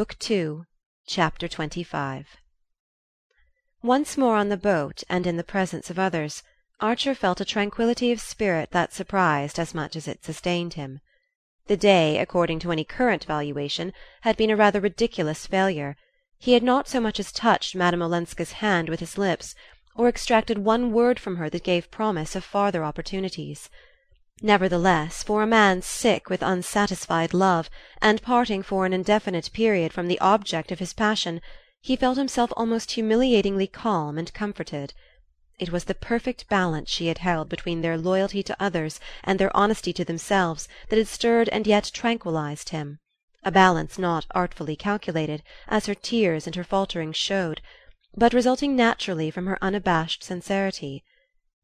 Book Two, Chapter XXV Once more on the boat and in the presence of others, Archer felt a tranquillity of spirit that surprised as much as it sustained him. The day, according to any current valuation, had been a rather ridiculous failure. He had not so much as touched Madame Olenska's hand with his lips, or extracted one word from her that gave promise of farther opportunities. Nevertheless, for a man sick with unsatisfied love, and parting for an indefinite period from the object of his passion, he felt himself almost humiliatingly calm and comforted. It was the perfect balance she had held between their loyalty to others and their honesty to themselves that had stirred and yet tranquillized him a balance not artfully calculated, as her tears and her falterings showed, but resulting naturally from her unabashed sincerity.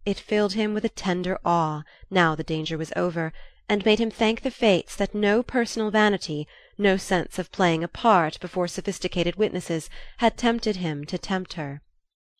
It filled him with a tender awe, now the danger was over, and made him thank the fates that no personal vanity, no sense of playing a part before sophisticated witnesses, had tempted him to tempt her.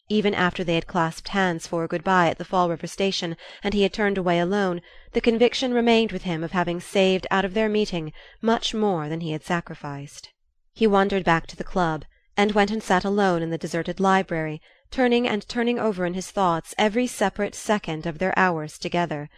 Even after they had clasped hands for a good bye at the Fall River station, and he had turned away alone, the conviction remained with him of having saved out of their meeting much more than he had sacrificed. He wandered back to the club, and went and sat alone in the deserted library turning and turning over in his thoughts every separate second of their hours together.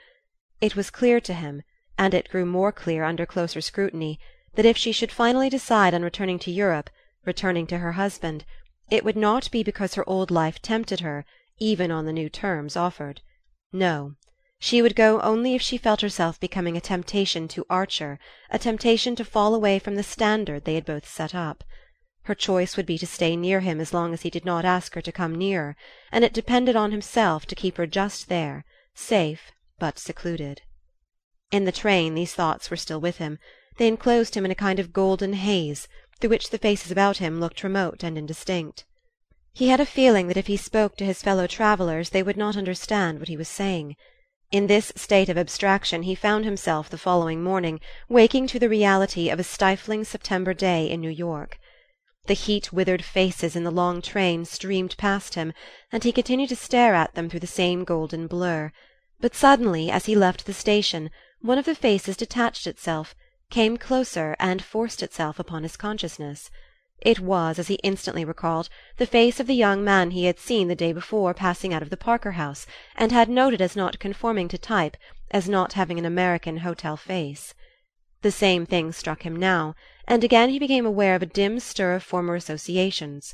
It was clear to him, and it grew more clear under closer scrutiny, that if she should finally decide on returning to Europe, returning to her husband, it would not be because her old life tempted her, even on the new terms offered. No, she would go only if she felt herself becoming a temptation to Archer, a temptation to fall away from the standard they had both set up. Her choice would be to stay near him as long as he did not ask her to come nearer, and it depended on himself to keep her just there, safe but secluded. In the train these thoughts were still with him; they enclosed him in a kind of golden haze, through which the faces about him looked remote and indistinct. He had a feeling that if he spoke to his fellow travellers they would not understand what he was saying. In this state of abstraction he found himself the following morning waking to the reality of a stifling September day in New York. The heat withered faces in the long train streamed past him, and he continued to stare at them through the same golden blur; but suddenly, as he left the station, one of the faces detached itself, came closer and forced itself upon his consciousness. It was, as he instantly recalled, the face of the young man he had seen the day before passing out of the Parker house, and had noted as not conforming to type, as not having an American hotel face. The same thing struck him now, and again he became aware of a dim stir of former associations.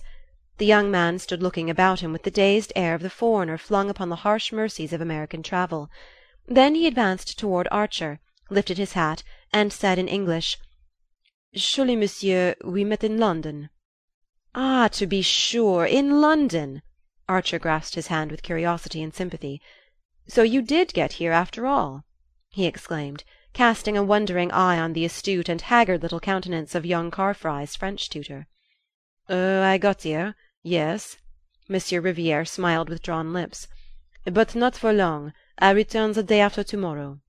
The young man stood looking about him with the dazed air of the foreigner flung upon the harsh mercies of American travel. Then he advanced toward Archer, lifted his hat, and said in English: "Surely, monsieur, we met in London." "Ah, to be sure in London!" Archer grasped his hand with curiosity and sympathy. "So you did get here, after all?" he exclaimed casting a wondering eye on the astute and haggard little countenance of young Carfry's French tutor. "Oh, I got here, yes." Monsieur Riviere smiled with drawn lips. "But not for long. I return the day after to morrow."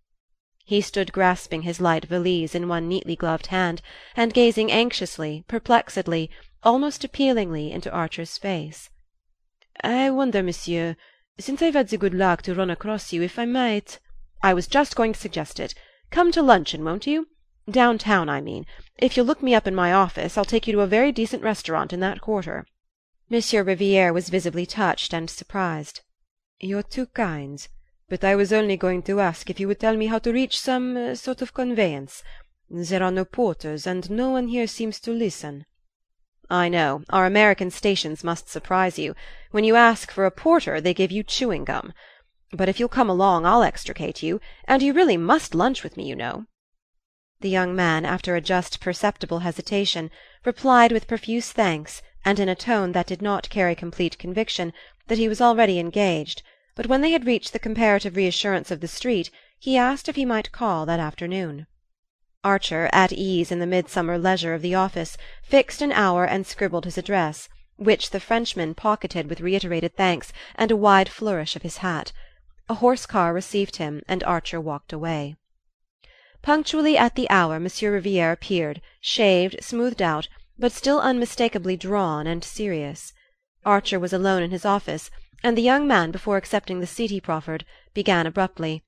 He stood grasping his light valise in one neatly gloved hand, and gazing anxiously, perplexedly, almost appealingly, into Archer's face. "I wonder, monsieur, since I've had the good luck to run across you, if I might "I was just going to suggest it. Come to luncheon, won't you? Downtown, I mean. If you'll look me up in my office, I'll take you to a very decent restaurant in that quarter." Monsieur Riviere was visibly touched and surprised. "You're too kind. But I was only going to ask if you would tell me how to reach some uh, sort of conveyance. There are no porters, and no one here seems to listen." "I know. Our American stations must surprise you. When you ask for a porter they give you chewing gum. But if you'll come along I'll extricate you, and you really must lunch with me, you know." The young man, after a just perceptible hesitation, replied with profuse thanks and in a tone that did not carry complete conviction that he was already engaged; but when they had reached the comparative reassurance of the street he asked if he might call that afternoon. Archer, at ease in the midsummer leisure of the office, fixed an hour and scribbled his address, which the Frenchman pocketed with reiterated thanks and a wide flourish of his hat. A horse car received him, and Archer walked away. Punctually at the hour Monsieur Riviere appeared, shaved, smoothed out, but still unmistakably drawn and serious. Archer was alone in his office, and the young man, before accepting the seat he proffered, began abruptly: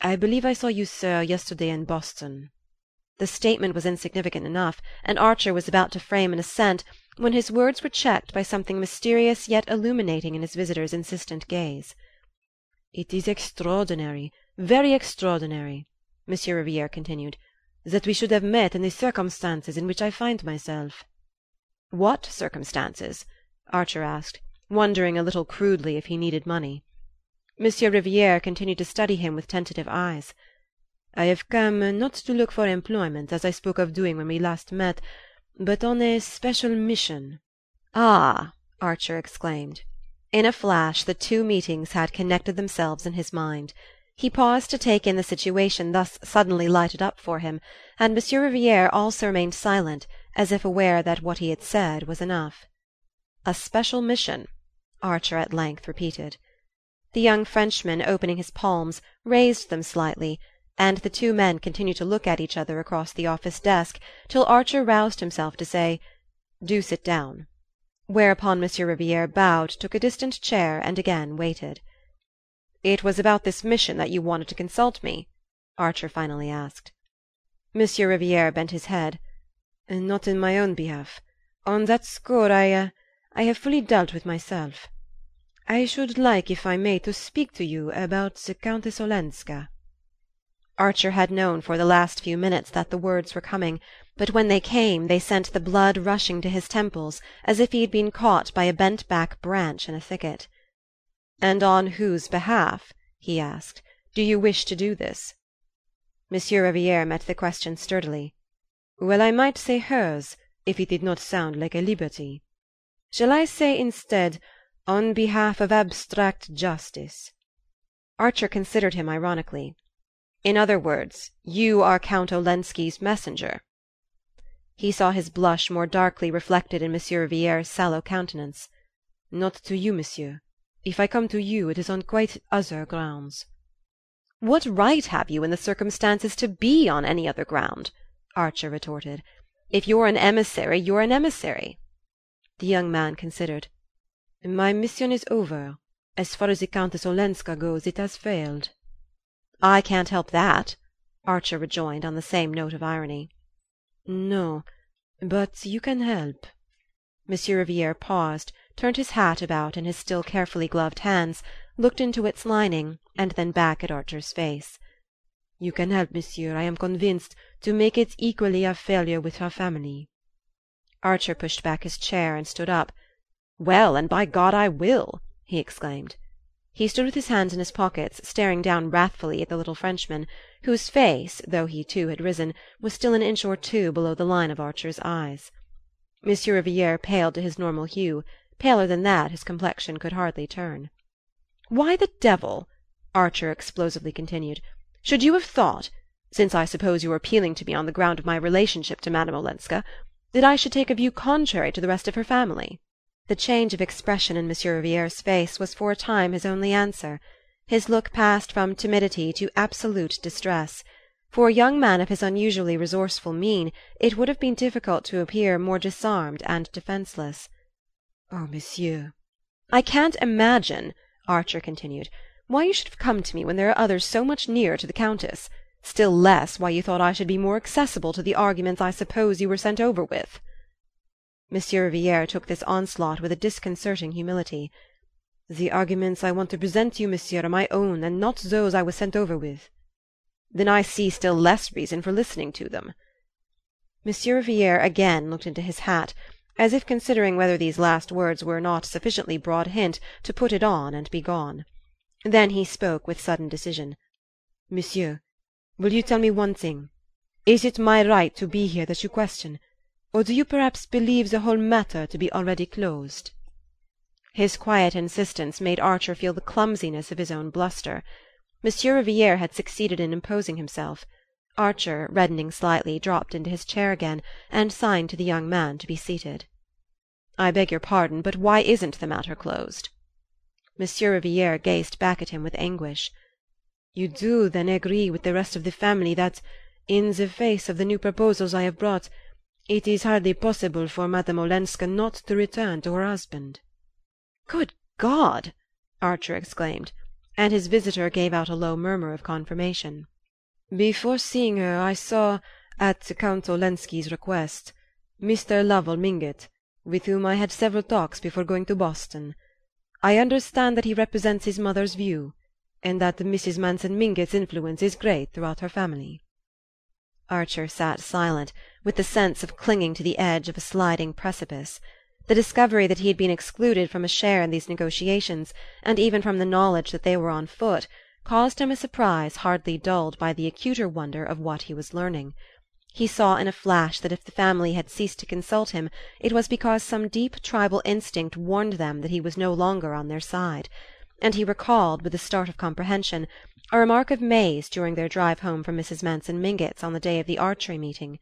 "I believe I saw you, sir, yesterday in Boston." The statement was insignificant enough, and Archer was about to frame an assent when his words were checked by something mysterious yet illuminating in his visitor's insistent gaze. "It is extraordinary, very extraordinary," Monsieur Riviere continued, "that we should have met in the circumstances in which I find myself." "What circumstances?" Archer asked, wondering a little crudely if he needed money. Monsieur Riviere continued to study him with tentative eyes. "I have come, not to look for employment, as I spoke of doing when we last met, but on a special mission." "Ah!" Archer exclaimed. In a flash the two meetings had connected themselves in his mind. He paused to take in the situation thus suddenly lighted up for him, and Monsieur Riviere also remained silent, as if aware that what he had said was enough. "A special mission," Archer at length repeated. The young Frenchman, opening his palms, raised them slightly and the two men continued to look at each other across the office desk till Archer roused himself to say, "Do sit down." Whereupon Monsieur Riviere bowed, took a distant chair, and again waited. "It was about this mission that you wanted to consult me?" Archer finally asked. Monsieur Riviere bent his head. "Not in my own behalf. On that score I uh, I have fully dealt with myself. I should like, if I may, to speak to you about the Countess Olenska." Archer had known for the last few minutes that the words were coming, but when they came they sent the blood rushing to his temples as if he had been caught by a bent back branch in a thicket. "And on whose behalf," he asked, "do you wish to do this?" Monsieur Riviere met the question sturdily. "Well, I might say hers, if it did not sound like a liberty. Shall I say instead, on behalf of abstract justice?" Archer considered him ironically. In other words, you are Count Olenski's messenger." He saw his blush more darkly reflected in Monsieur Riviere's sallow countenance. "Not to you, monsieur. If I come to you, it is on quite other grounds." "What right have you, in the circumstances, to be on any other ground?" Archer retorted. "If you're an emissary, you're an emissary." The young man considered. "My mission is over. As far as the Countess Olenska goes, it has failed." "I can't help that," Archer rejoined on the same note of irony. "No; but you can help." Monsieur Riviere paused, turned his hat about in his still carefully gloved hands, looked into its lining, and then back at Archer's face. "You can help, monsieur, I am convinced, to make it equally a failure with her family." Archer pushed back his chair and stood up. "Well, and by God I will!" he exclaimed. He stood with his hands in his pockets, staring down wrathfully at the little Frenchman, whose face, though he too had risen, was still an inch or two below the line of Archer's eyes. Monsieur Riviere paled to his normal hue; paler than that his complexion could hardly turn. "Why the devil," Archer explosively continued, "should you have thought since I suppose you are appealing to me on the ground of my relationship to Madame Olenska that I should take a view contrary to the rest of her family?" The change of expression in Monsieur Riviere's face was for a time his only answer. His look passed from timidity to absolute distress. For a young man of his unusually resourceful mien it would have been difficult to appear more disarmed and defenceless. "Oh, monsieur "I can't imagine," Archer continued, "why you should have come to me when there are others so much nearer to the Countess; still less why you thought I should be more accessible to the arguments I suppose you were sent over with. Monsieur Riviere took this onslaught with a disconcerting humility. "The arguments I want to present to you, monsieur, are my own, and not those I was sent over with." "Then I see still less reason for listening to them." Monsieur Riviere again looked into his hat, as if considering whether these last words were not sufficiently broad hint to put it on and be gone. Then he spoke with sudden decision. "Monsieur, will you tell me one thing? Is it my right to be here that you question? Or do you perhaps believe the whole matter to be already closed?" His quiet insistence made Archer feel the clumsiness of his own bluster. Monsieur Riviere had succeeded in imposing himself. Archer, reddening slightly, dropped into his chair again, and signed to the young man to be seated. "I beg your pardon, but why isn't the matter closed?" Monsieur Riviere gazed back at him with anguish. "You do, then, agree with the rest of the family that, in the face of the new proposals I have brought it is hardly possible for Madame Olenska not to return to her husband." "Good God!" Archer exclaimed, and his visitor gave out a low murmur of confirmation. "Before seeing her I saw at Count Olenski's request, Mr. Lovell Mingott, with whom I had several talks before going to Boston. I understand that he represents his mother's view, and that Mrs. Manson Mingott's influence is great throughout her family." Archer sat silent, with the sense of clinging to the edge of a sliding precipice. The discovery that he had been excluded from a share in these negotiations, and even from the knowledge that they were on foot, caused him a surprise hardly dulled by the acuter wonder of what he was learning. He saw in a flash that if the family had ceased to consult him it was because some deep tribal instinct warned them that he was no longer on their side; and he recalled, with a start of comprehension, a remark of May's during their drive home from Mrs. Manson Mingott's on the day of the archery meeting: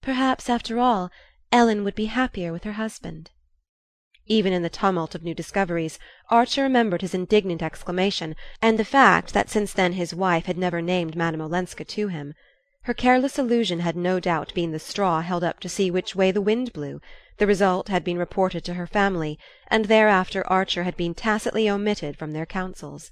"Perhaps, after all, Ellen would be happier with her husband." Even in the tumult of new discoveries Archer remembered his indignant exclamation and the fact that since then his wife had never named Madame Olenska to him. Her careless allusion had no doubt been the straw held up to see which way the wind blew; the result had been reported to her family, and thereafter Archer had been tacitly omitted from their councils.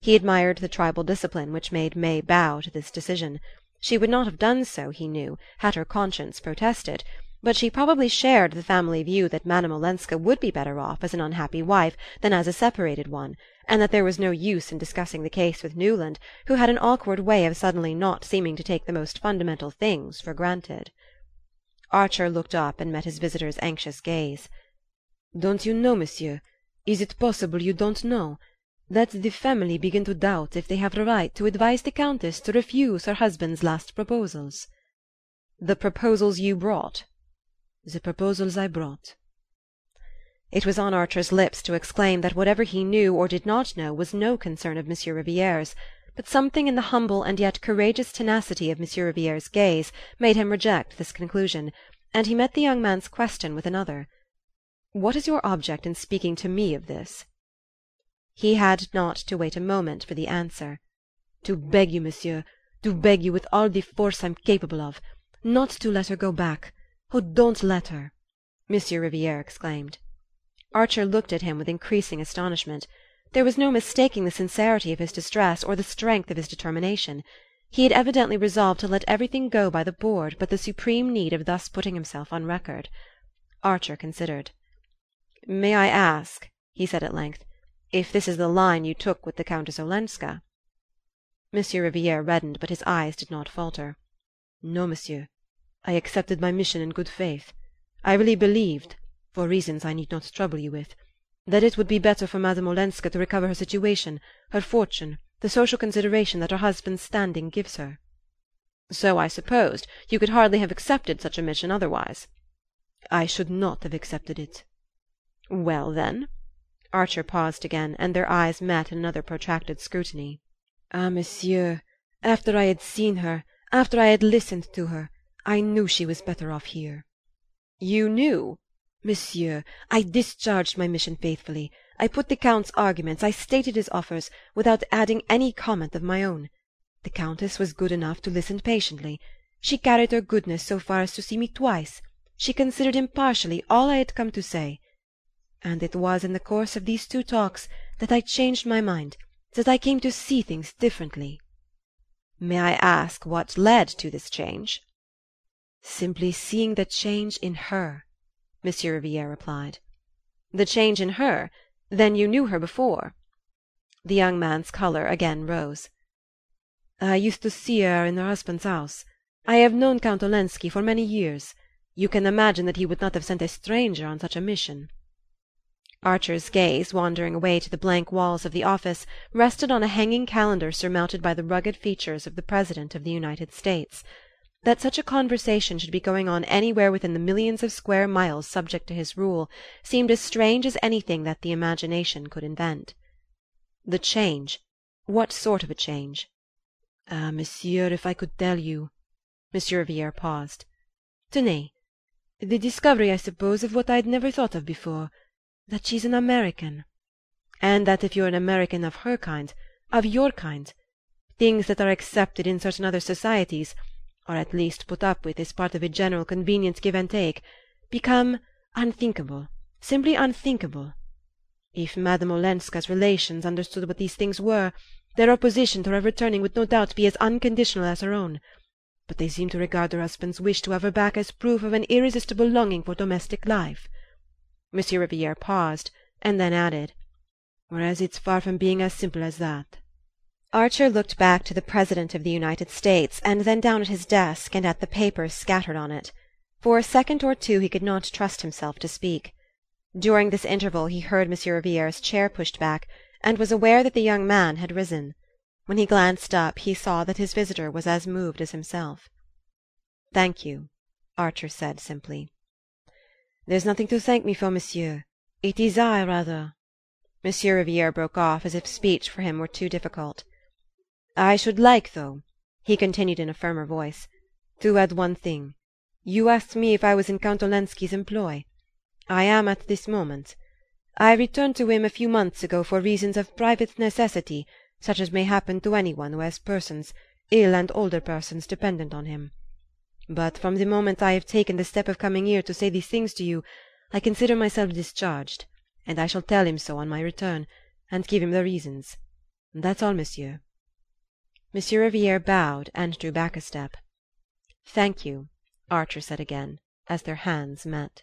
He admired the tribal discipline which made May bow to this decision. She would not have done so, he knew, had her conscience protested but she probably shared the family view that Madame Olenska would be better off as an unhappy wife than as a separated one, and that there was no use in discussing the case with Newland, who had an awkward way of suddenly not seeming to take the most fundamental things for granted. Archer looked up and met his visitor's anxious gaze. "Don't you know, monsieur is it possible you don't know that the family begin to doubt if they have the right to advise the Countess to refuse her husband's last proposals?" "The proposals you brought?" the proposals I brought." It was on Archer's lips to exclaim that whatever he knew or did not know was no concern of Monsieur Riviere's; but something in the humble and yet courageous tenacity of Monsieur Riviere's gaze made him reject this conclusion, and he met the young man's question with another. "What is your object in speaking to me of this?" He had not to wait a moment for the answer. "To beg you, monsieur, to beg you with all the force I'm capable of, not to let her go back. Oh, don't let her!" Monsieur Riviere exclaimed. Archer looked at him with increasing astonishment. There was no mistaking the sincerity of his distress or the strength of his determination. He had evidently resolved to let everything go by the board but the supreme need of thus putting himself on record. Archer considered. "May I ask," he said at length, "if this is the line you took with the Countess Olenska?" Monsieur Riviere reddened, but his eyes did not falter. "No, monsieur. I accepted my mission in good faith. I really believed, for reasons I need not trouble you with, that it would be better for Madame Olenska to recover her situation, her fortune, the social consideration that her husband's standing gives her." "So I supposed. You could hardly have accepted such a mission otherwise." "I should not have accepted it." "Well, then?" Archer paused again, and their eyes met in another protracted scrutiny. "Ah, monsieur, after I had seen her, after I had listened to her I knew she was better off here." "You knew?" "Monsieur, I discharged my mission faithfully. I put the Count's arguments, I stated his offers, without adding any comment of my own. The Countess was good enough to listen patiently. She carried her goodness so far as to see me twice. She considered impartially all I had come to say. And it was in the course of these two talks that I changed my mind, that I came to see things differently." "May I ask what led to this change?" "Simply seeing the change in her," Monsieur Riviere replied. "The change in her? Then you knew her before?" The young man's colour again rose. "I used to see her in her husband's house. I have known Count Olenski for many years. You can imagine that he would not have sent a stranger on such a mission." Archer's gaze, wandering away to the blank walls of the office, rested on a hanging calendar surmounted by the rugged features of the President of the United States. That such a conversation should be going on anywhere within the millions of square miles subject to his rule seemed as strange as anything that the imagination could invent. The change what sort of a change? Ah, monsieur, if I could tell you Monsieur Riviere paused. Tenez the discovery, I suppose, of what I'd never thought of before that she's an American. And that if you're an American of her kind, of your kind, things that are accepted in certain other societies or at least put up with as part of a general convenient give and take, become unthinkable, simply unthinkable. If Madame Olenska's relations understood what these things were, their opposition to her returning would no doubt be as unconditional as her own. but they seem to regard their husband's wish to have her back as proof of an irresistible longing for domestic life. Monsieur Riviere paused, and then added, Whereas it's far from being as simple as that. Archer looked back to the President of the United States, and then down at his desk and at the papers scattered on it. For a second or two he could not trust himself to speak. During this interval he heard Monsieur Riviere's chair pushed back, and was aware that the young man had risen. When he glanced up he saw that his visitor was as moved as himself. "Thank you," Archer said simply. "There's nothing to thank me for, monsieur. It is I, rather." Monsieur Riviere broke off as if speech for him were too difficult. "I should like, though," he continued in a firmer voice, "to add one thing. You asked me if I was in Count Olenski's employ. I am at this moment. I returned to him a few months ago for reasons of private necessity, such as may happen to any one who has persons, ill and older persons, dependent on him. But from the moment I have taken the step of coming here to say these things to you, I consider myself discharged, and I shall tell him so on my return, and give him the reasons. That's all, monsieur." Monsieur Riviere bowed and drew back a step. "Thank you," Archer said again, as their hands met.